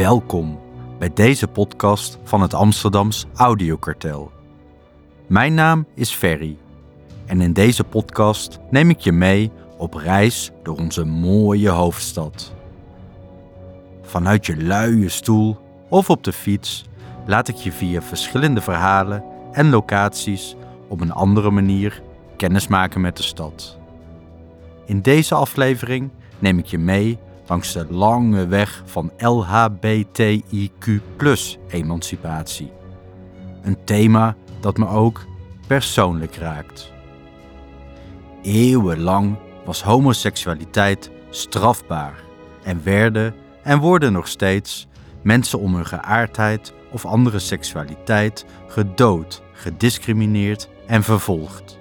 Welkom bij deze podcast van het Amsterdams Audiokartel. Mijn naam is Ferry en in deze podcast neem ik je mee op reis door onze mooie hoofdstad. Vanuit je luie stoel of op de fiets laat ik je via verschillende verhalen en locaties op een andere manier kennismaken met de stad. In deze aflevering neem ik je mee langs de lange weg van LHBTIQ emancipatie. Een thema dat me ook persoonlijk raakt. Eeuwenlang was homoseksualiteit strafbaar en werden en worden nog steeds mensen om hun geaardheid of andere seksualiteit gedood, gediscrimineerd en vervolgd.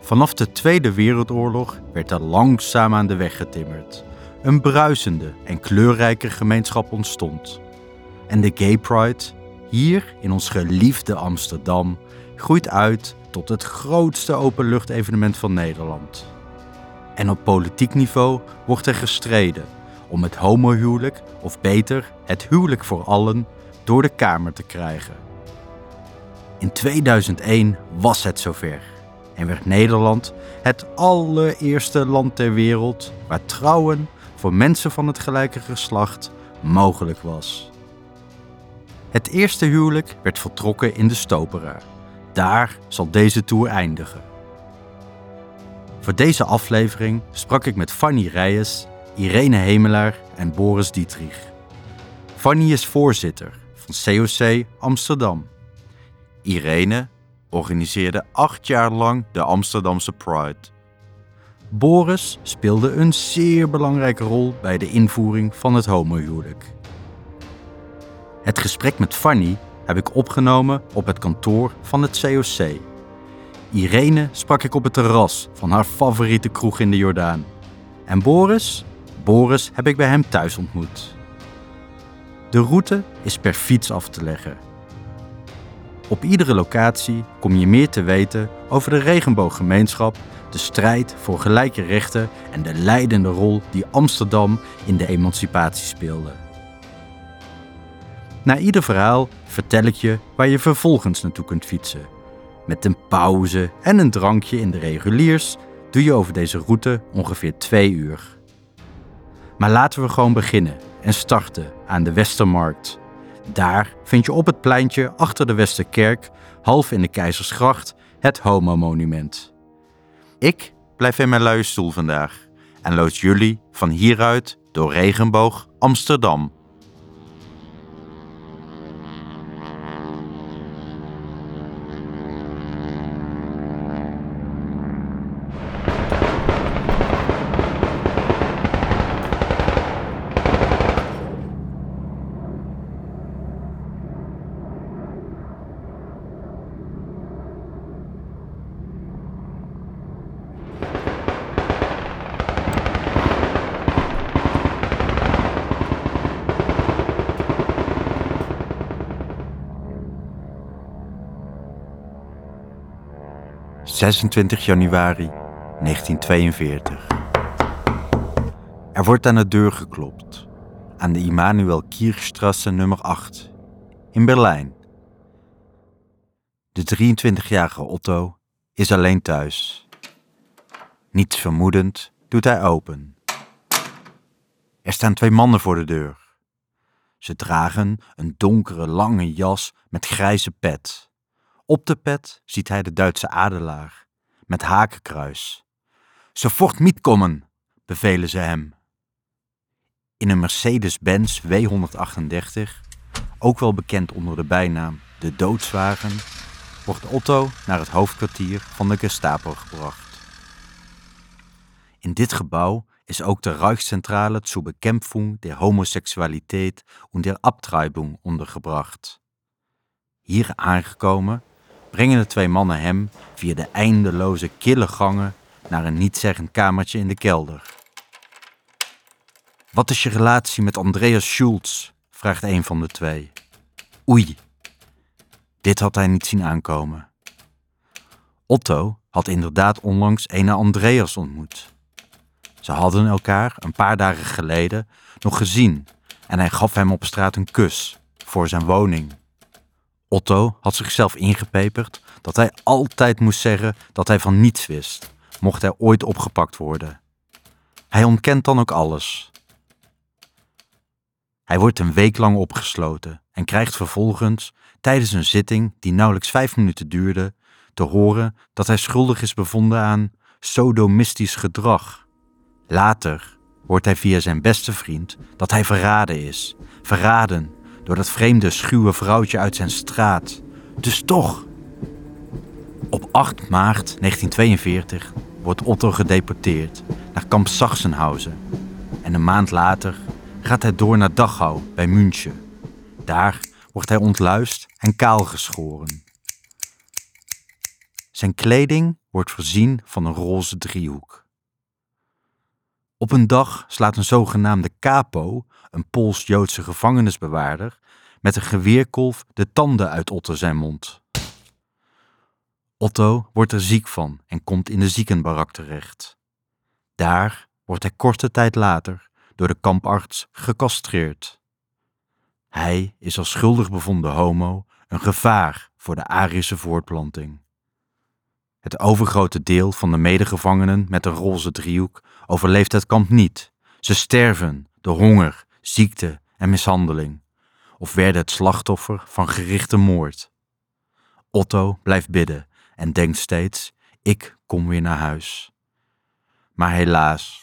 Vanaf de Tweede Wereldoorlog werd er langzaam aan de weg getimmerd. Een bruisende en kleurrijke gemeenschap ontstond. En de Gay Pride, hier in ons geliefde Amsterdam, groeit uit tot het grootste openluchtevenement van Nederland. En op politiek niveau wordt er gestreden om het homohuwelijk, of beter, het huwelijk voor allen, door de Kamer te krijgen. In 2001 was het zover en werd Nederland het allereerste land ter wereld waar trouwen voor mensen van het gelijke geslacht mogelijk was. Het eerste huwelijk werd voltrokken in de Stopera. Daar zal deze tour eindigen. Voor deze aflevering sprak ik met Fanny Reyes, Irene Hemelaar en Boris Dietrich. Fanny is voorzitter van COC Amsterdam. Irene organiseerde acht jaar lang de Amsterdamse Pride. Boris speelde een zeer belangrijke rol bij de invoering van het homohuwelijk. Het gesprek met Fanny heb ik opgenomen op het kantoor van het COC. Irene sprak ik op het terras van haar favoriete kroeg in de Jordaan. En Boris? Boris heb ik bij hem thuis ontmoet. De route is per fiets af te leggen. Op iedere locatie kom je meer te weten over de regenbooggemeenschap, de strijd voor gelijke rechten en de leidende rol die Amsterdam in de emancipatie speelde. Na ieder verhaal vertel ik je waar je vervolgens naartoe kunt fietsen. Met een pauze en een drankje in de reguliers doe je over deze route ongeveer twee uur. Maar laten we gewoon beginnen en starten aan de Westermarkt. Daar vind je op het pleintje achter de Westerkerk, half in de Keizersgracht, het Homo-monument. Ik blijf in mijn luie stoel vandaag en lood jullie van hieruit door regenboog Amsterdam. 26 januari 1942. Er wordt aan de deur geklopt, aan de Immanuel Kirchstrasse nummer 8, in Berlijn. De 23-jarige Otto is alleen thuis. Niets vermoedend doet hij open. Er staan twee mannen voor de deur. Ze dragen een donkere lange jas met grijze pet. Op de pet ziet hij de Duitse adelaar, met hakenkruis. Sofort mitkommen, bevelen ze hem. In een Mercedes-Benz W138, ook wel bekend onder de bijnaam de doodswagen, wordt Otto naar het hoofdkwartier van de Gestapo gebracht. In dit gebouw is ook de Reichszentrale zur Bekämpfung der Homosexualität und der Abtreibung ondergebracht. Hier aangekomen brengen de twee mannen hem via de eindeloze kille gangen naar een nietzeggend kamertje in de kelder. Wat is je relatie met Andreas Schulz? vraagt een van de twee. Oei, dit had hij niet zien aankomen. Otto had inderdaad onlangs een Andreas ontmoet. Ze hadden elkaar een paar dagen geleden nog gezien en hij gaf hem op straat een kus voor zijn woning. Otto had zichzelf ingepeperd dat hij altijd moest zeggen dat hij van niets wist, mocht hij ooit opgepakt worden. Hij ontkent dan ook alles. Hij wordt een week lang opgesloten en krijgt vervolgens, tijdens een zitting die nauwelijks vijf minuten duurde, te horen dat hij schuldig is bevonden aan sodomistisch gedrag. Later hoort hij via zijn beste vriend dat hij verraden is. Verraden door dat vreemde, schuwe vrouwtje uit zijn straat. Dus toch. Op 8 maart 1942 wordt Otto gedeporteerd naar kamp Sachsenhausen. En een maand later gaat hij door naar Dachau bij München. Daar wordt hij ontluist en kaalgeschoren. Zijn kleding wordt voorzien van een roze driehoek. Op een dag slaat een zogenaamde capo, een Pools-Joodse gevangenisbewaarder, met een geweerkolf de tanden uit Otto zijn mond. Otto wordt er ziek van en komt in de ziekenbarak terecht. Daar wordt hij korte tijd later door de kamparts gecastreerd. Hij is als schuldig bevonden homo een gevaar voor de Arische voortplanting. Het overgrote deel van de medegevangenen met een roze driehoek overleeft het kamp niet. Ze sterven door honger, ziekte en mishandeling, of werden het slachtoffer van gerichte moord. Otto blijft bidden en denkt steeds: ik kom weer naar huis. Maar helaas,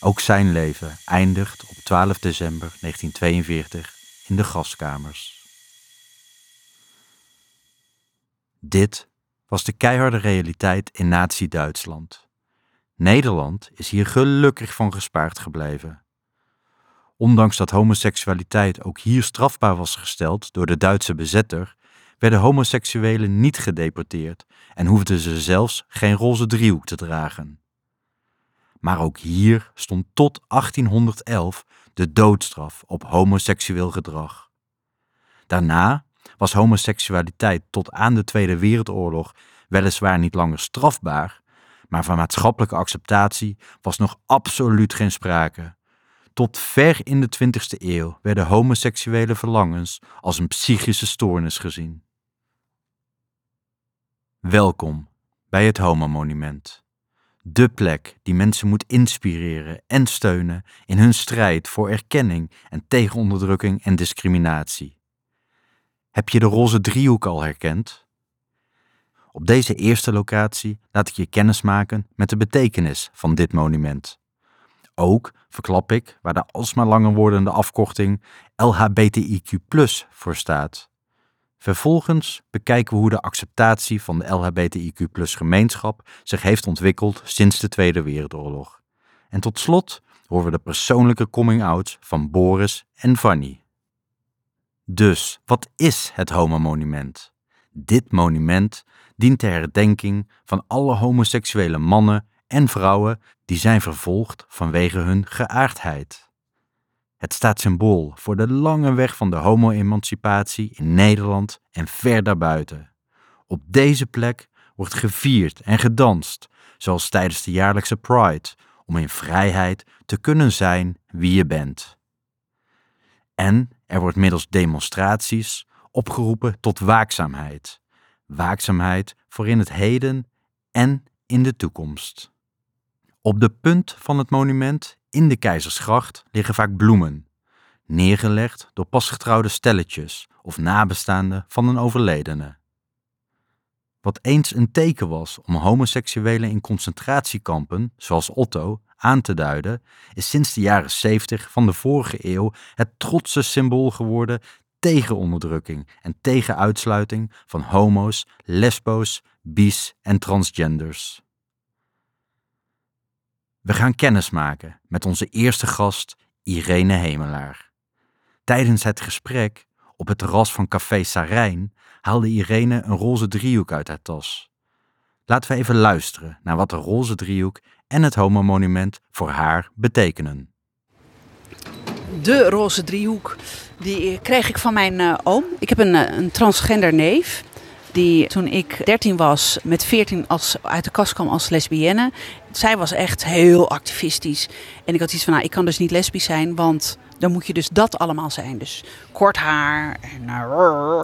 ook zijn leven eindigt op 12 december 1942 in de gaskamers. Dit was de keiharde realiteit in Nazi-Duitsland. Nederland is hier gelukkig van gespaard gebleven. Ondanks dat homoseksualiteit ook hier strafbaar was gesteld door de Duitse bezetter, werden homoseksuelen niet gedeporteerd en hoefden ze zelfs geen roze driehoek te dragen. Maar ook hier stond tot 1811 de doodstraf op homoseksueel gedrag. Daarna was homoseksualiteit tot aan de Tweede Wereldoorlog weliswaar niet langer strafbaar, maar van maatschappelijke acceptatie was nog absoluut geen sprake. Tot ver in de 20e eeuw werden homoseksuele verlangens als een psychische stoornis gezien. Welkom bij het Homo-monument. De plek die mensen moet inspireren en steunen in hun strijd voor erkenning en tegen onderdrukking en discriminatie. Heb je de roze driehoek al herkend? Op deze eerste locatie laat ik je kennis maken met de betekenis van dit monument. Ook verklap ik waar de alsmaar langer wordende afkorting LHBTIQ voor staat. Vervolgens bekijken we hoe de acceptatie van de LHBTIQ gemeenschap zich heeft ontwikkeld sinds de Tweede Wereldoorlog. En tot slot horen we de persoonlijke coming-out van Boris en Fanny. Dus, wat is het Homo-monument? Dit monument dient ter herdenking van alle homoseksuele mannen en vrouwen die zijn vervolgd vanwege hun geaardheid. Het staat symbool voor de lange weg van de homo-emancipatie in Nederland en ver daarbuiten. Op deze plek wordt gevierd en gedanst, zoals tijdens de jaarlijkse Pride, om in vrijheid te kunnen zijn wie je bent. En er wordt middels demonstraties opgeroepen tot waakzaamheid. Waakzaamheid voor in het heden en in de toekomst. Op de punt van het monument in de Keizersgracht liggen vaak bloemen, neergelegd door pasgetrouwde stelletjes of nabestaanden van een overledene. Wat eens een teken was om homoseksuelen in concentratiekampen, zoals Otto, aan te duiden, is sinds de jaren 70 van de vorige eeuw het trotse symbool geworden tegen onderdrukking en tegen uitsluiting van homo's, lesbo's, bis en transgenders. We gaan kennis maken met onze eerste gast, Irene Hemelaar. Tijdens het gesprek op het terras van Café Sarijn haalde Irene een roze driehoek uit haar tas. Laten we even luisteren naar wat de roze driehoek en het homo-monument voor haar betekenen. De roze driehoek, die kreeg ik van mijn uh, oom. Ik heb een, een transgender neef die toen ik 13 was, met 14 als, uit de kast kwam als lesbienne. Zij was echt heel activistisch. En ik had iets van, nou, ik kan dus niet lesbisch zijn, want dan moet je dus dat allemaal zijn. Dus kort haar en uh,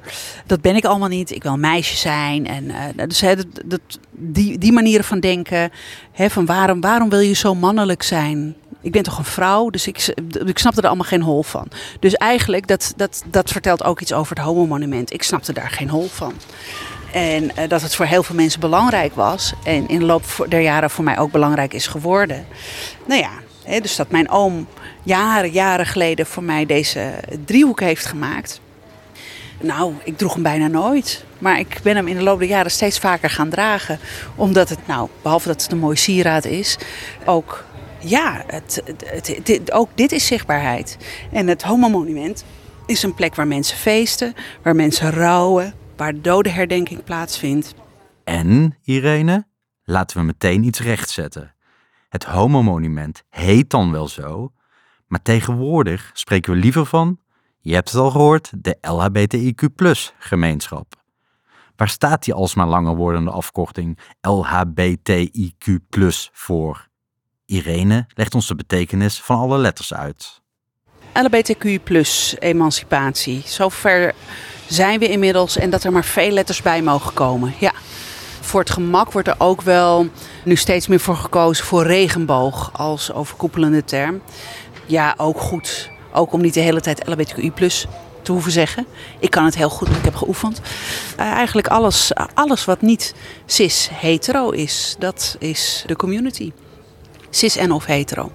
dat ben ik allemaal niet. Ik wil een meisje zijn. En uh, dus hè, dat, die, die manieren van denken. Hè, van waarom, waarom wil je zo mannelijk zijn? Ik ben toch een vrouw, dus ik, ik snapte er allemaal geen hol van. Dus eigenlijk, dat, dat, dat vertelt ook iets over het homo-monument. Ik snapte daar geen hol van. En uh, dat het voor heel veel mensen belangrijk was. En in de loop der jaren voor mij ook belangrijk is geworden. Nou ja, hè, dus dat mijn oom jaren, jaren geleden voor mij deze driehoek heeft gemaakt. Nou, ik droeg hem bijna nooit. Maar ik ben hem in de loop der jaren steeds vaker gaan dragen. Omdat het, nou, behalve dat het een mooi sieraad is, ook, ja, het, het, ook dit is zichtbaarheid. En het Homo Monument is een plek waar mensen feesten, waar mensen rouwen, waar de dodenherdenking plaatsvindt. En, Irene, laten we meteen iets rechtzetten. Het Homo-monument heet dan wel zo, maar tegenwoordig spreken we liever van, je hebt het al gehoord, de LHBTIQ-gemeenschap. Waar staat die alsmaar langer wordende afkorting LHBTIQ voor? Irene legt ons de betekenis van alle letters uit. LHBTQ emancipatie. Zover zijn we inmiddels en dat er maar veel letters bij mogen komen. Ja. Voor het gemak wordt er ook wel nu steeds meer voor gekozen voor regenboog als overkoepelende term. Ja, ook goed. Ook om niet de hele tijd LBTQI te hoeven zeggen. Ik kan het heel goed, want ik heb geoefend. Uh, eigenlijk alles, alles wat niet cis-hetero is, dat is de community. Cis en of hetero.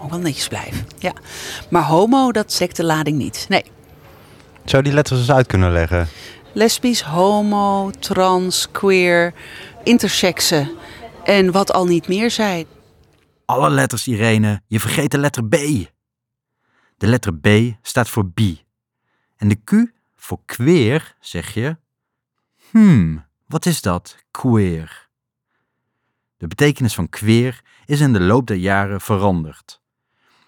Moet wel netjes blijven. Ja. Maar homo, dat zegt de lading niet. Nee. Zou die letters eens uit kunnen leggen? Lesbisch, homo, trans, queer, intersexe en wat al niet meer zijn. Alle letters, Irene. Je vergeet de letter B. De letter B staat voor bi. En de Q voor queer, zeg je? Hmm, wat is dat, queer? De betekenis van queer is in de loop der jaren veranderd.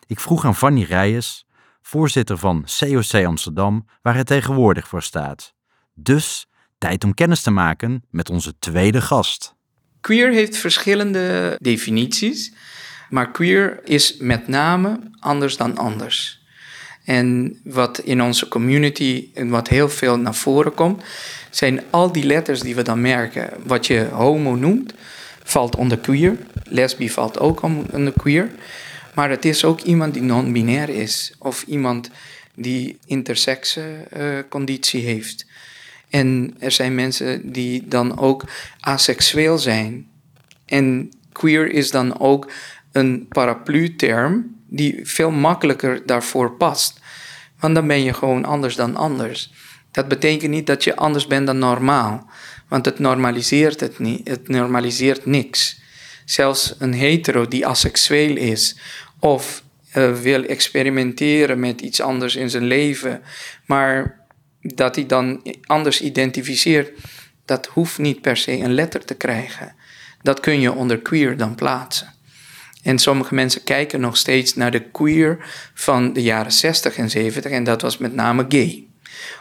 Ik vroeg aan Fanny Rijers, voorzitter van COC Amsterdam, waar het tegenwoordig voor staat. Dus tijd om kennis te maken met onze tweede gast. Queer heeft verschillende definities, maar queer is met name anders dan anders. En wat in onze community en wat heel veel naar voren komt, zijn al die letters die we dan merken. Wat je homo noemt, valt onder queer. Lesbi valt ook onder queer. Maar het is ook iemand die non-binair is. Of iemand die intersexe uh, conditie heeft. En er zijn mensen die dan ook aseksueel zijn. En queer is dan ook een paraplu-term die veel makkelijker daarvoor past. Want dan ben je gewoon anders dan anders. Dat betekent niet dat je anders bent dan normaal. Want het normaliseert het niet. Het normaliseert niks. Zelfs een hetero die asexueel is of uh, wil experimenteren met iets anders in zijn leven, maar dat hij dan anders identificeert, dat hoeft niet per se een letter te krijgen. Dat kun je onder queer dan plaatsen. En sommige mensen kijken nog steeds naar de queer van de jaren 60 en 70 en dat was met name gay.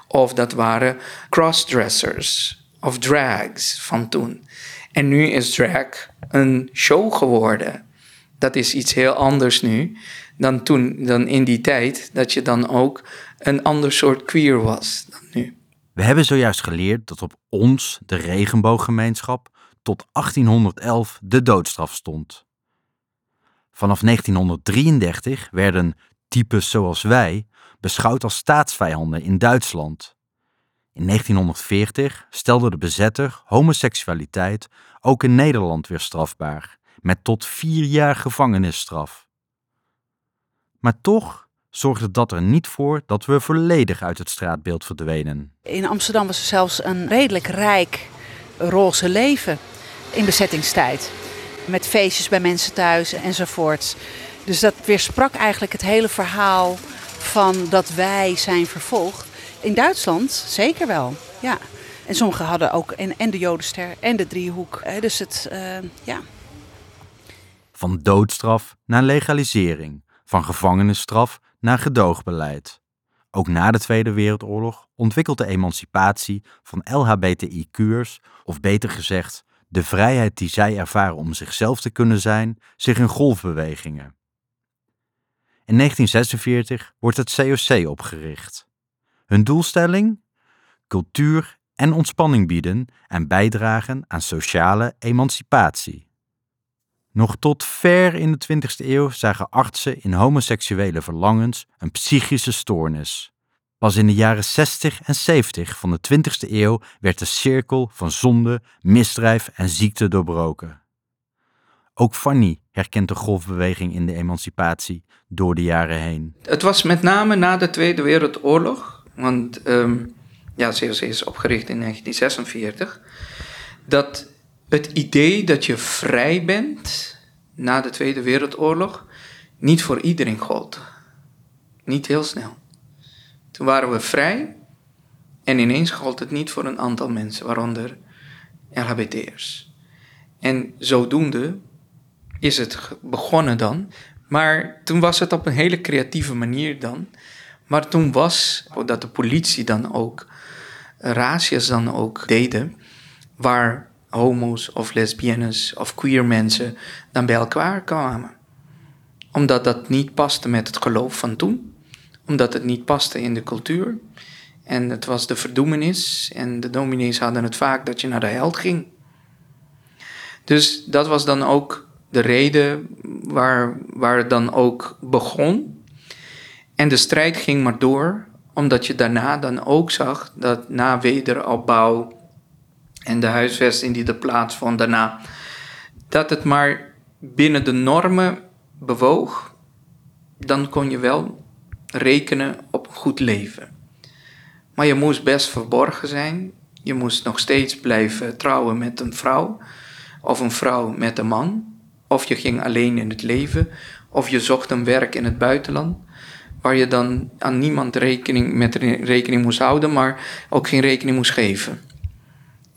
Of dat waren crossdressers of drags van toen. En nu is drag een show geworden. Dat is iets heel anders nu dan toen, dan in die tijd, dat je dan ook een ander soort queer was dan nu. We hebben zojuist geleerd dat op ons, de regenbooggemeenschap, tot 1811 de doodstraf stond. Vanaf 1933 werden types zoals wij beschouwd als staatsvijanden in Duitsland. In 1940 stelde de bezetter homoseksualiteit ook in Nederland weer strafbaar, met tot vier jaar gevangenisstraf. Maar toch zorgde dat er niet voor dat we volledig uit het straatbeeld verdwenen. In Amsterdam was er zelfs een redelijk rijk roze leven in bezettingstijd. Met feestjes bij mensen thuis enzovoorts. Dus dat weersprak eigenlijk het hele verhaal van dat wij zijn vervolgd. In Duitsland zeker wel, ja. En sommigen hadden ook en, en de Jodenster en de driehoek. Dus het, uh, ja. Van doodstraf naar legalisering. Van gevangenisstraf naar gedoogbeleid. Ook na de Tweede Wereldoorlog ontwikkelt de emancipatie van LHBTIQ'ers, of beter gezegd, de vrijheid die zij ervaren om zichzelf te kunnen zijn, zich in golfbewegingen. In 1946 wordt het COC opgericht. Hun doelstelling? Cultuur en ontspanning bieden en bijdragen aan sociale emancipatie. Nog tot ver in de 20e eeuw zagen artsen in homoseksuele verlangens een psychische stoornis. Pas in de jaren 60 en 70 van de 20e eeuw werd de cirkel van zonde, misdrijf en ziekte doorbroken. Ook Fanny herkent de golfbeweging in de emancipatie door de jaren heen. Het was met name na de Tweede Wereldoorlog, want um, ja, COC is opgericht in 1946, dat het idee dat je vrij bent na de Tweede Wereldoorlog niet voor iedereen gold. Niet heel snel. Toen waren we vrij en ineens gold het niet voor een aantal mensen, waaronder LHBT'ers. En zodoende is het begonnen dan. Maar toen was het op een hele creatieve manier dan. Maar toen was dat de politie dan ook racias dan ook deden, waar homo's of lesbiennes of queer mensen dan bij elkaar kwamen. Omdat dat niet paste met het geloof van toen, omdat het niet paste in de cultuur. En het was de verdoemenis en de dominees hadden het vaak dat je naar de held ging. Dus dat was dan ook de reden waar, waar het dan ook begon. En de strijd ging maar door, omdat je daarna dan ook zag dat na wederopbouw en de huisvesting die er plaatsvond daarna, dat het maar binnen de normen bewoog, dan kon je wel rekenen op een goed leven. Maar je moest best verborgen zijn. Je moest nog steeds blijven trouwen met een vrouw, of een vrouw met een man. Of je ging alleen in het leven, of je zocht een werk in het buitenland, waar je dan aan niemand rekening, met rekening moest houden, maar ook geen rekening moest geven.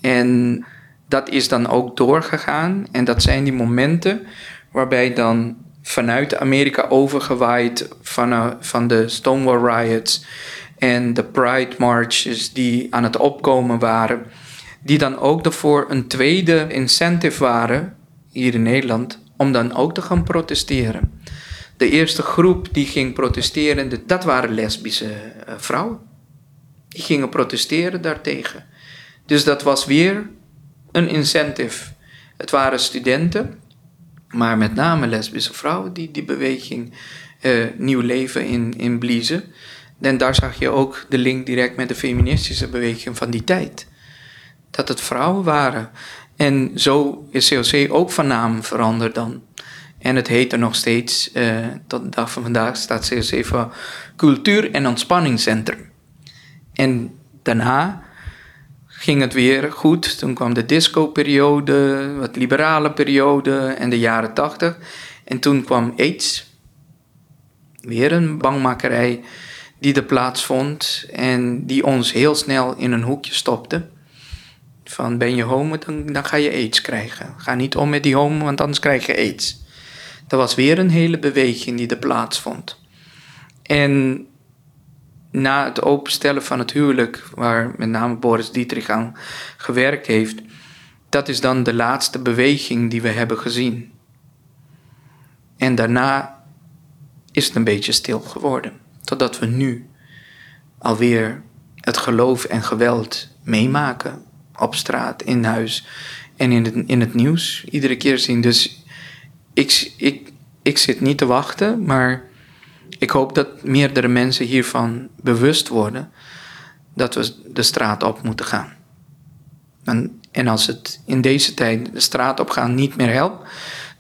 En dat is dan ook doorgegaan. En dat zijn die momenten waarbij dan vanuit Amerika overgewaaid van, van de Stonewall Riots en de Pride Marches die aan het opkomen waren, die dan ook ervoor een tweede incentive waren hier in Nederland om dan ook te gaan protesteren. De eerste groep die ging protesteren, dat waren lesbische eh, vrouwen. Die gingen protesteren daartegen. Dus dat was weer een incentive. Het waren studenten, maar met name lesbische vrouwen die die beweging uh, nieuw leven in, in bliezen. En daar zag je ook de link direct met de feministische beweging van die tijd. Dat het vrouwen waren. En zo is COC ook van naam veranderd dan. En het heet er nog steeds, uh, tot de dag van vandaag staat COC voor Cultuur- en Ontspanningscentrum. En daarna ging het weer goed. Toen kwam de disco-periode, wat liberale periode en de jaren tachtig. En toen kwam AIDS. Weer een bangmakerij die er plaatsvond en die ons heel snel in een hoekje stopte. Van ben je homo, dan, dan ga je aids krijgen. Ga niet om met die homo, want anders krijg je aids. Dat was weer een hele beweging die er plaatsvond. En na het openstellen van het huwelijk, waar met name Boris Dietrich aan gewerkt heeft, dat is dan de laatste beweging die we hebben gezien. En daarna is het een beetje stil geworden, totdat we nu alweer het geloof en geweld meemaken op straat, in huis en in het, in het nieuws iedere keer zien. Dus ik, ik, ik zit niet te wachten, maar ik hoop dat meerdere mensen hiervan bewust worden dat we de straat op moeten gaan. En, en als het in deze tijd de straat op gaan niet meer helpt,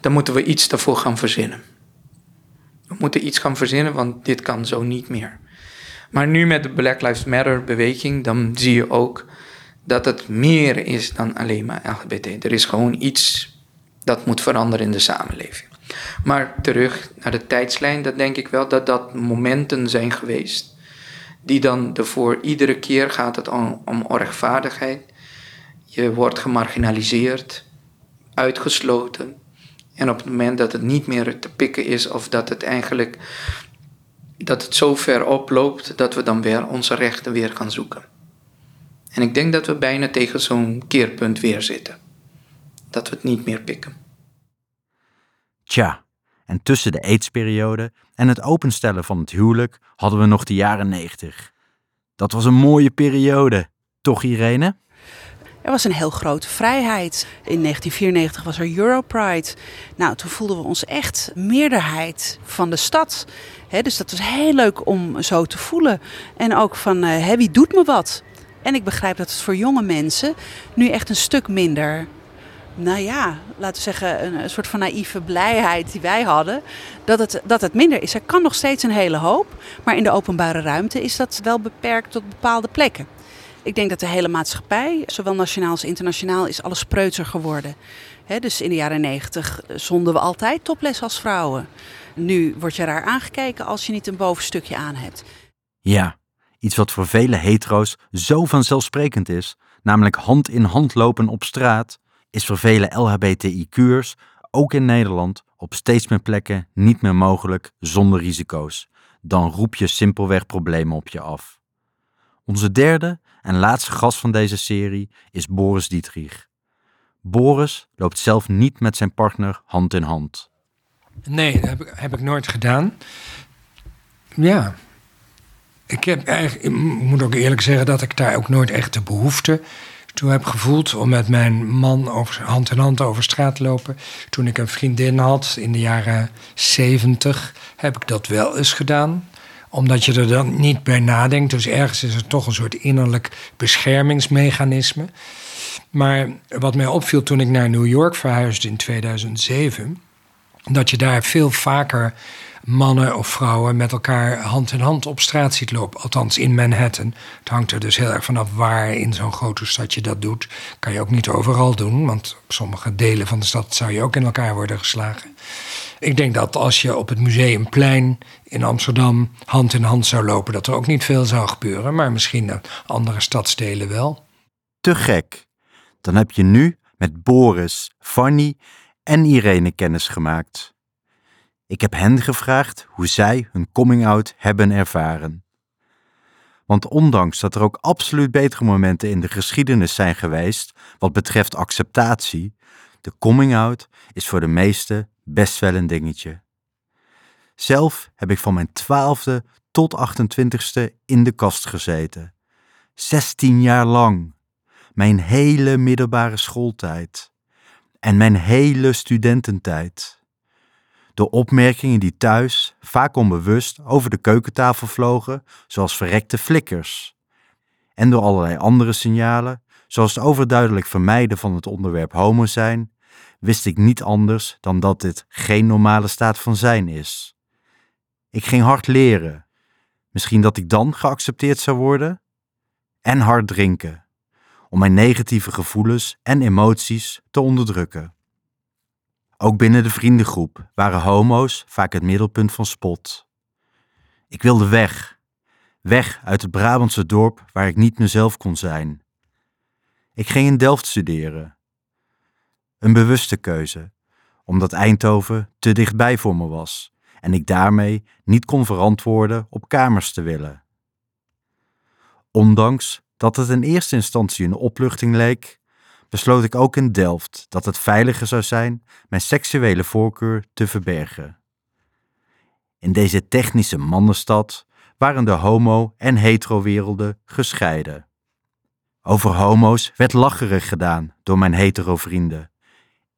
dan moeten we iets daarvoor gaan verzinnen. We moeten iets gaan verzinnen, want dit kan zo niet meer. Maar nu met de Black Lives Matter beweging, dan zie je ook dat het meer is dan alleen maar LGBT. Er is gewoon iets dat moet veranderen in de samenleving. Maar terug naar de tijdslijn, dat denk ik wel dat dat momenten zijn geweest. Die dan ervoor, iedere keer gaat het om, om onrechtvaardigheid. Je wordt gemarginaliseerd, uitgesloten. En op het moment dat het niet meer te pikken is, of dat het eigenlijk dat het zo ver oploopt dat we dan weer onze rechten weer gaan zoeken. En ik denk dat we bijna tegen zo'n keerpunt weer zitten. Dat we het niet meer pikken. Tja, En tussen de aidsperiode en het openstellen van het huwelijk hadden we nog de jaren 90. Dat was een mooie periode, toch Irene? Er was een heel grote vrijheid. In 1994 was er Europride. Nou, toen voelden we ons echt meerderheid van de stad. dus dat was heel leuk om zo te voelen. En ook van, uh, wie doet me wat? En ik begrijp dat het voor jonge mensen nu echt een stuk minder nou ja, laten we zeggen, een, soort van naïeve blijheid die wij hadden, dat het, dat het minder is. Er kan nog steeds een hele hoop, maar in de openbare ruimte is dat wel beperkt tot bepaalde plekken. Ik denk dat de hele maatschappij, zowel nationaal als internationaal, is alles preutser geworden. Dus in de jaren negentig zonden we altijd toples als vrouwen. Nu word je raar aangekeken als je niet een bovenstukje aan hebt. Ja, iets wat voor vele hetero's zo vanzelfsprekend is, namelijk hand in hand lopen op straat, is voor vele LHBTIQ'ers, ook in Nederland, op steeds meer plekken niet meer mogelijk zonder risico's. Dan roep je simpelweg problemen op je af. Onze derde en laatste gast van deze serie is Boris Dietrich. Boris loopt zelf niet met zijn partner hand in hand. Nee, dat heb ik, heb ik nooit gedaan. Ja, ik, heb eigenlijk, ik moet ook eerlijk zeggen dat ik daar ook nooit echt de behoefte toe heb gevoeld om met mijn man over, hand in hand over straat te lopen. Toen ik een vriendin had in de jaren zeventig, heb ik dat wel eens gedaan omdat je er dan niet bij nadenkt. Dus ergens is er toch een soort innerlijk beschermingsmechanisme. Maar wat mij opviel toen ik naar New York verhuisde in 2007, dat je daar veel vaker mannen of vrouwen met elkaar hand in hand op straat ziet lopen. Althans in Manhattan. Het hangt er dus heel erg vanaf waar in zo'n grote stad je dat doet. Kan je ook niet overal doen, want op sommige delen van de stad zou je ook in elkaar worden geslagen. Ik denk dat als je op het Museumplein in Amsterdam hand in hand zou lopen, dat er ook niet veel zou gebeuren, maar misschien andere stadsdelen wel. Te gek. Dan heb je nu met Boris, Fanny en Irene kennis gemaakt. Ik heb hen gevraagd hoe zij hun coming-out hebben ervaren. Want ondanks dat er ook absoluut betere momenten in de geschiedenis zijn geweest wat betreft acceptatie, de coming-out is voor de meesten best wel een dingetje. Zelf heb ik van mijn twaalfde tot 28ste in de kast gezeten. 16 jaar lang. Mijn hele middelbare schooltijd. En mijn hele studententijd. De opmerkingen die thuis, vaak onbewust, over de keukentafel vlogen, zoals verrekte flikkers. En door allerlei andere signalen, zoals het overduidelijk vermijden van het onderwerp homo zijn, wist ik niet anders dan dat dit geen normale staat van zijn is. Ik ging hard leren. Misschien dat ik dan geaccepteerd zou worden? En hard drinken, om mijn negatieve gevoelens en emoties te onderdrukken. Ook binnen de vriendengroep waren homo's vaak het middelpunt van spot. Ik wilde weg, weg uit het Brabantse dorp waar ik niet mezelf kon zijn. Ik ging in Delft studeren. Een bewuste keuze, omdat Eindhoven te dichtbij voor me was en ik daarmee niet kon verantwoorden op kamers te willen. Ondanks dat het in eerste instantie een opluchting leek, besloot ik ook in Delft dat het veiliger zou zijn mijn seksuele voorkeur te verbergen. In deze technische mannenstad waren de homo- en hetero-werelden gescheiden. Over homo's werd lacherig gedaan door mijn hetero-vrienden.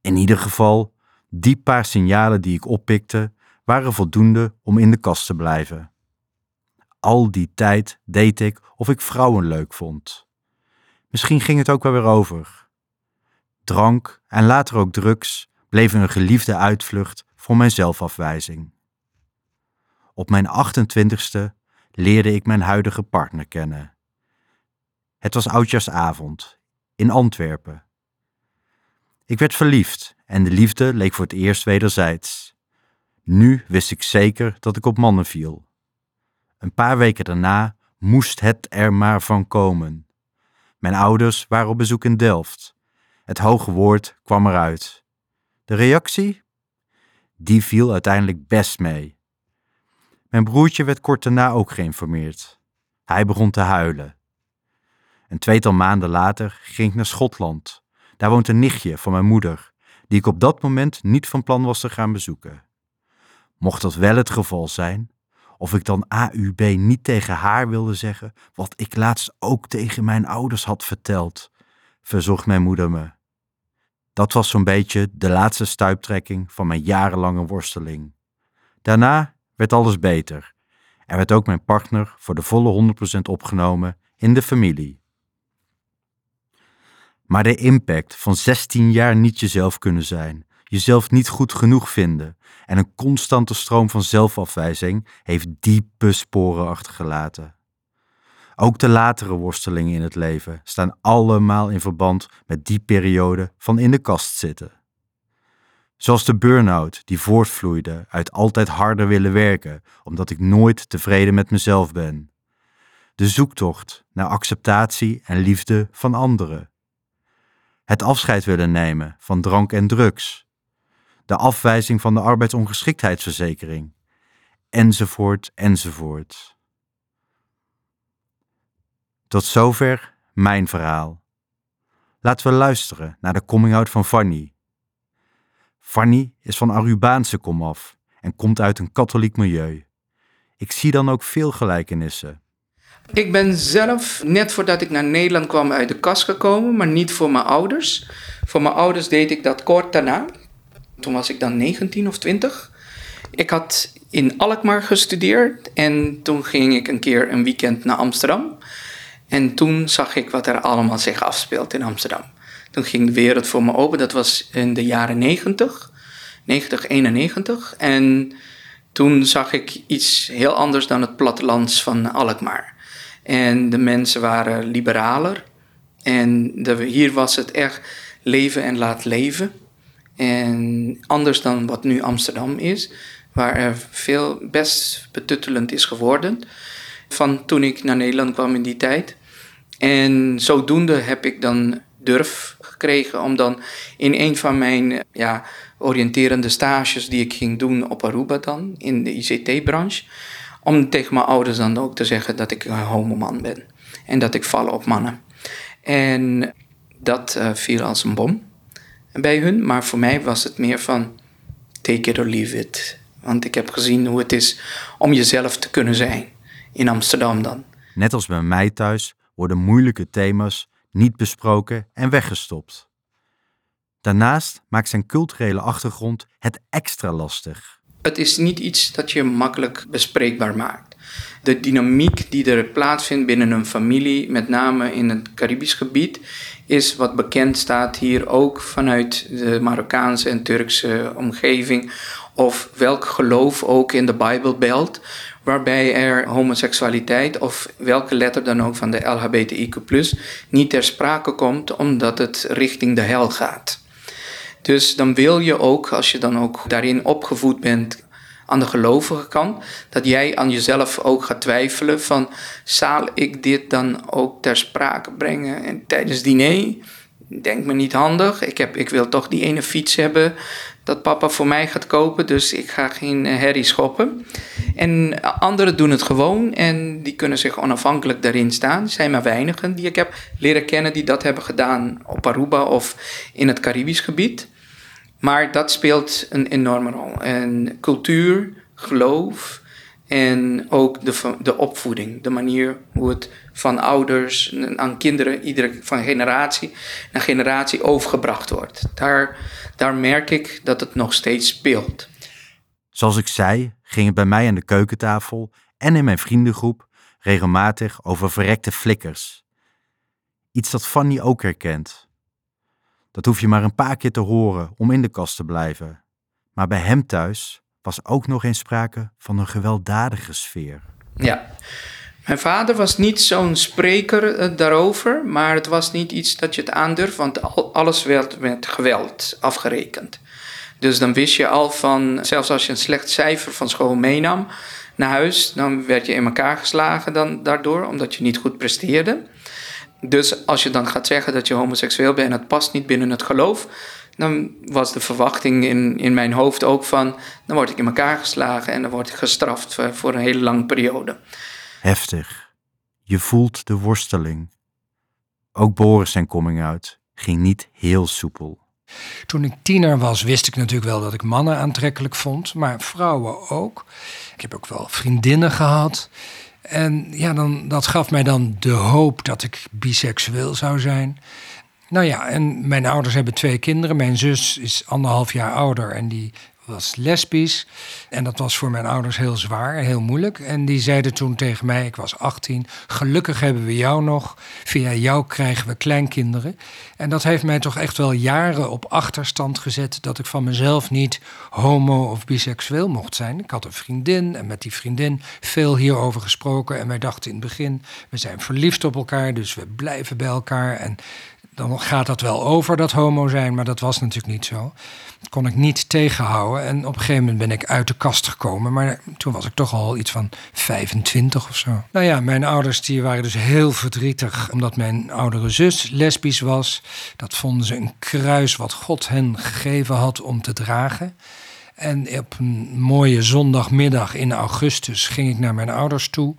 In ieder geval, die paar signalen die ik oppikte, waren voldoende om in de kast te blijven. Al die tijd deed ik of ik vrouwen leuk vond. Misschien ging het ook wel weer over drank en later ook drugs bleven een geliefde uitvlucht voor mijn zelfafwijzing. Op mijn 28ste leerde ik mijn huidige partner kennen. Het was oudjaarsavond in Antwerpen. Ik werd verliefd en de liefde leek voor het eerst wederzijds. Nu wist ik zeker dat ik op mannen viel. Een paar weken daarna moest het er maar van komen. Mijn ouders waren op bezoek in Delft het hoge woord kwam eruit. De reactie? Die viel uiteindelijk best mee. Mijn broertje werd kort daarna ook geïnformeerd. Hij begon te huilen. Een tweetal maanden later ging ik naar Schotland. Daar woont een nichtje van mijn moeder, die ik op dat moment niet van plan was te gaan bezoeken. mocht dat wel het geval zijn, of ik dan AUB niet tegen haar wilde zeggen, wat ik laatst ook tegen mijn ouders had verteld, verzocht mijn moeder me. Dat was zo'n beetje de laatste stuiptrekking van mijn jarenlange worsteling. Daarna werd alles beter en werd ook mijn partner voor de volle 100% opgenomen in de familie. Maar de impact van 16 jaar niet jezelf kunnen zijn, jezelf niet goed genoeg vinden en een constante stroom van zelfafwijzing heeft diepe sporen achtergelaten. Ook de latere worstelingen in het leven staan allemaal in verband met die periode van in de kast zitten. Zoals de burn-out die voortvloeide uit altijd harder willen werken, omdat ik nooit tevreden met mezelf ben. De zoektocht naar acceptatie en liefde van anderen. Het afscheid willen nemen van drank en drugs. De afwijzing van de arbeidsongeschiktheidsverzekering. Enzovoort, enzovoort. Tot zover mijn verhaal. Laten we luisteren naar de coming-out van Fanny Fanny is van Arubaanse komaf en komt uit een katholiek milieu. Ik zie dan ook veel gelijkenissen. Ik ben zelf, net voordat ik naar Nederland kwam, uit de kast gekomen, maar niet voor mijn ouders. Voor mijn ouders deed ik dat kort daarna. Toen was ik dan 19 of 20. Ik had in Alkmaar gestudeerd en toen ging ik een keer een weekend naar Amsterdam. En toen zag ik wat er allemaal zich afspeelt in Amsterdam. Toen ging de wereld voor me open. Dat was in de jaren 90, 90, 91. En toen zag ik iets heel anders dan het plattelands van Alkmaar. En de mensen waren liberaler. En hier was het echt leven en laat leven. En anders dan wat nu Amsterdam is, waar er veel best betuttelend is geworden. Van toen ik naar Nederland kwam in die tijd. En zodoende heb ik dan durf gekregen om dan in een van mijn ja, oriënterende stages die ik ging doen op Aruba dan, in de ICT-branche, om tegen mijn ouders dan ook te zeggen dat ik een homoman ben en dat ik val op mannen. En dat uh, viel als een bom bij hun, maar voor mij was het meer van take it or leave it. Want ik heb gezien hoe het is om jezelf te kunnen zijn in Amsterdam dan. Net als bij mij thuis worden moeilijke thema's niet besproken en weggestopt. Daarnaast maakt zijn culturele achtergrond het extra lastig. Het is niet iets dat je makkelijk bespreekbaar maakt. De dynamiek die er plaatsvindt binnen een familie, met name in het Caribisch gebied, is wat bekend staat hier ook vanuit de Marokkaanse en Turkse omgeving, of welk geloof ook in de Bijbelbelt, waarbij er homoseksualiteit of welke letter dan ook van de LHBTIQ niet ter sprake komt omdat het richting de hel gaat. Dus dan wil je ook, als je dan ook daarin opgevoed bent aan de gelovige kant, dat jij aan jezelf ook gaat twijfelen van, zal ik dit dan ook ter sprake brengen en tijdens diner? Denk me niet handig. Ik, heb, ik wil toch die ene fiets hebben dat papa voor mij gaat kopen, dus ik ga geen eh, herrie schoppen. En anderen doen het gewoon en die kunnen zich onafhankelijk daarin staan. Er zijn maar weinigen die ik heb leren kennen die dat hebben gedaan op Aruba of in het Caribisch gebied. Maar dat speelt een enorme rol. En cultuur, geloof en ook de, de opvoeding, de manier hoe het van ouders aan kinderen, iedere van generatie naar generatie overgebracht wordt. Daar, daar merk ik dat het nog steeds speelt. Zoals ik zei, ging het bij mij aan de keukentafel en in mijn vriendengroep regelmatig over verrekte flikkers. Iets dat Fanny ook herkent. Dat hoef je maar een paar keer te horen om in de kast te blijven. Maar bij hem thuis was ook nog eens sprake van een gewelddadige sfeer. Ja, mijn vader was niet zo'n spreker eh, daarover, maar het was niet iets dat je het aandurft, want alles werd met geweld afgerekend. Dus dan wist je al van, zelfs als je een slecht cijfer van school meenam naar huis, dan werd je in elkaar geslagen dan, daardoor, omdat je niet goed presteerde. Dus als je dan gaat zeggen dat je homoseksueel bent en het past niet binnen het geloof, dan was de verwachting in, in mijn hoofd ook van, dan word ik in elkaar geslagen en dan word ik gestraft voor een hele lange periode. Heftig. Je voelt de worsteling. Ook Boris zijn coming out ging niet heel soepel. Toen ik tiener was, wist ik natuurlijk wel dat ik mannen aantrekkelijk vond, maar vrouwen ook. Ik heb ook wel vriendinnen gehad. En ja, dan, dat gaf mij dan de hoop dat ik biseksueel zou zijn. Nou ja, en mijn ouders hebben twee kinderen. Mijn zus is anderhalf jaar ouder en die was lesbisch. En dat was voor mijn ouders heel zwaar, heel moeilijk. En die zeiden toen tegen mij, ik was 18, gelukkig hebben we jou nog. Via jou krijgen we kleinkinderen. En dat heeft mij toch echt wel jaren op achterstand gezet... dat ik van mezelf niet homo of biseksueel mocht zijn. Ik had een vriendin en met die vriendin veel hierover gesproken. En wij dachten in het begin, we zijn verliefd op elkaar... dus we blijven bij elkaar en dan gaat dat wel over, dat homo zijn, maar dat was natuurlijk niet zo. Dat kon ik niet tegenhouden. En op een gegeven moment ben ik uit de kast gekomen. Maar toen was ik toch al iets van 25 of zo. Nou ja, mijn ouders die waren dus heel verdrietig omdat mijn oudere zus lesbisch was. Dat vonden ze een kruis wat God hen gegeven had om te dragen. En op een mooie zondagmiddag in augustus ging ik naar mijn ouders toe.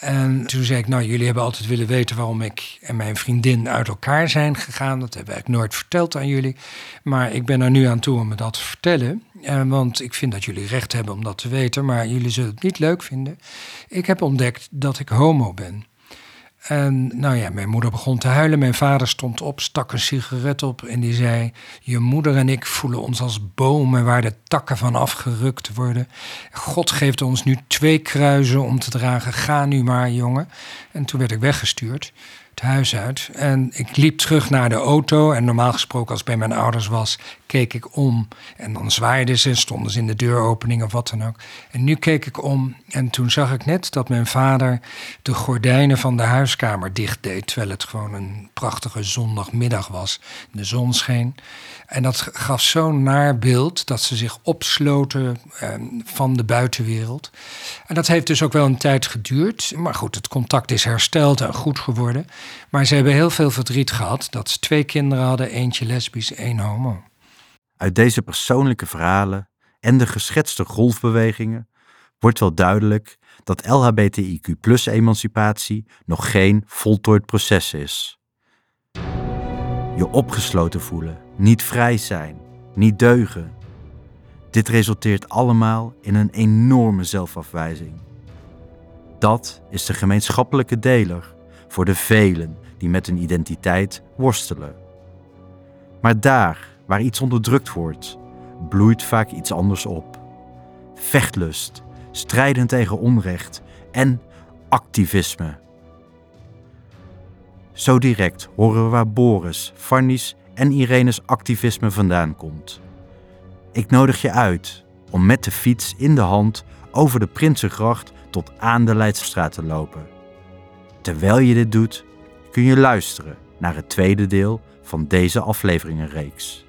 En toen zei ik, nou, jullie hebben altijd willen weten waarom ik en mijn vriendin uit elkaar zijn gegaan. Dat hebben ik nooit verteld aan jullie. Maar ik ben er nu aan toe om me dat te vertellen. Eh, want ik vind dat jullie recht hebben om dat te weten, maar jullie zullen het niet leuk vinden. Ik heb ontdekt dat ik homo ben. En nou ja, mijn moeder begon te huilen. Mijn vader stond op, stak een sigaret op en die zei: Je moeder en ik voelen ons als bomen waar de takken van afgerukt worden. God geeft ons nu twee kruizen om te dragen. Ga nu maar, jongen. En toen werd ik weggestuurd het huis uit. En ik liep terug naar de auto. En normaal gesproken, als bij mijn ouders was, keek ik om. En dan zwaaiden ze, stonden ze in de deuropening of wat dan ook. En nu keek ik om. En toen zag ik net dat mijn vader de gordijnen van de huiskamer dicht deed. Terwijl het gewoon een prachtige zondagmiddag was. De zon scheen. En dat gaf zo'n naar beeld dat ze zich opsloten eh, van de buitenwereld. En dat heeft dus ook wel een tijd geduurd. Maar goed, het contact is hersteld en goed geworden. Maar ze hebben heel veel verdriet gehad dat ze twee kinderen hadden, eentje lesbisch, één homo. Uit deze persoonlijke verhalen en de geschetste golfbewegingen wordt wel duidelijk dat LHBTIQ-emancipatie nog geen voltooid proces is. Je opgesloten voelen, niet vrij zijn, niet deugen. Dit resulteert allemaal in een enorme zelfafwijzing. Dat is de gemeenschappelijke deler voor de velen die met hun identiteit worstelen. Maar daar waar iets onderdrukt wordt, bloeit vaak iets anders op. Vechtlust, strijden tegen onrecht en activisme. Zo direct horen we waar Boris, Farnies en Irene's activisme vandaan komt. Ik nodig je uit om met de fiets in de hand over de Prinsengracht tot aan de Leidstraat te lopen. Terwijl je dit doet, kun je luisteren naar het tweede deel van deze afleveringenreeks.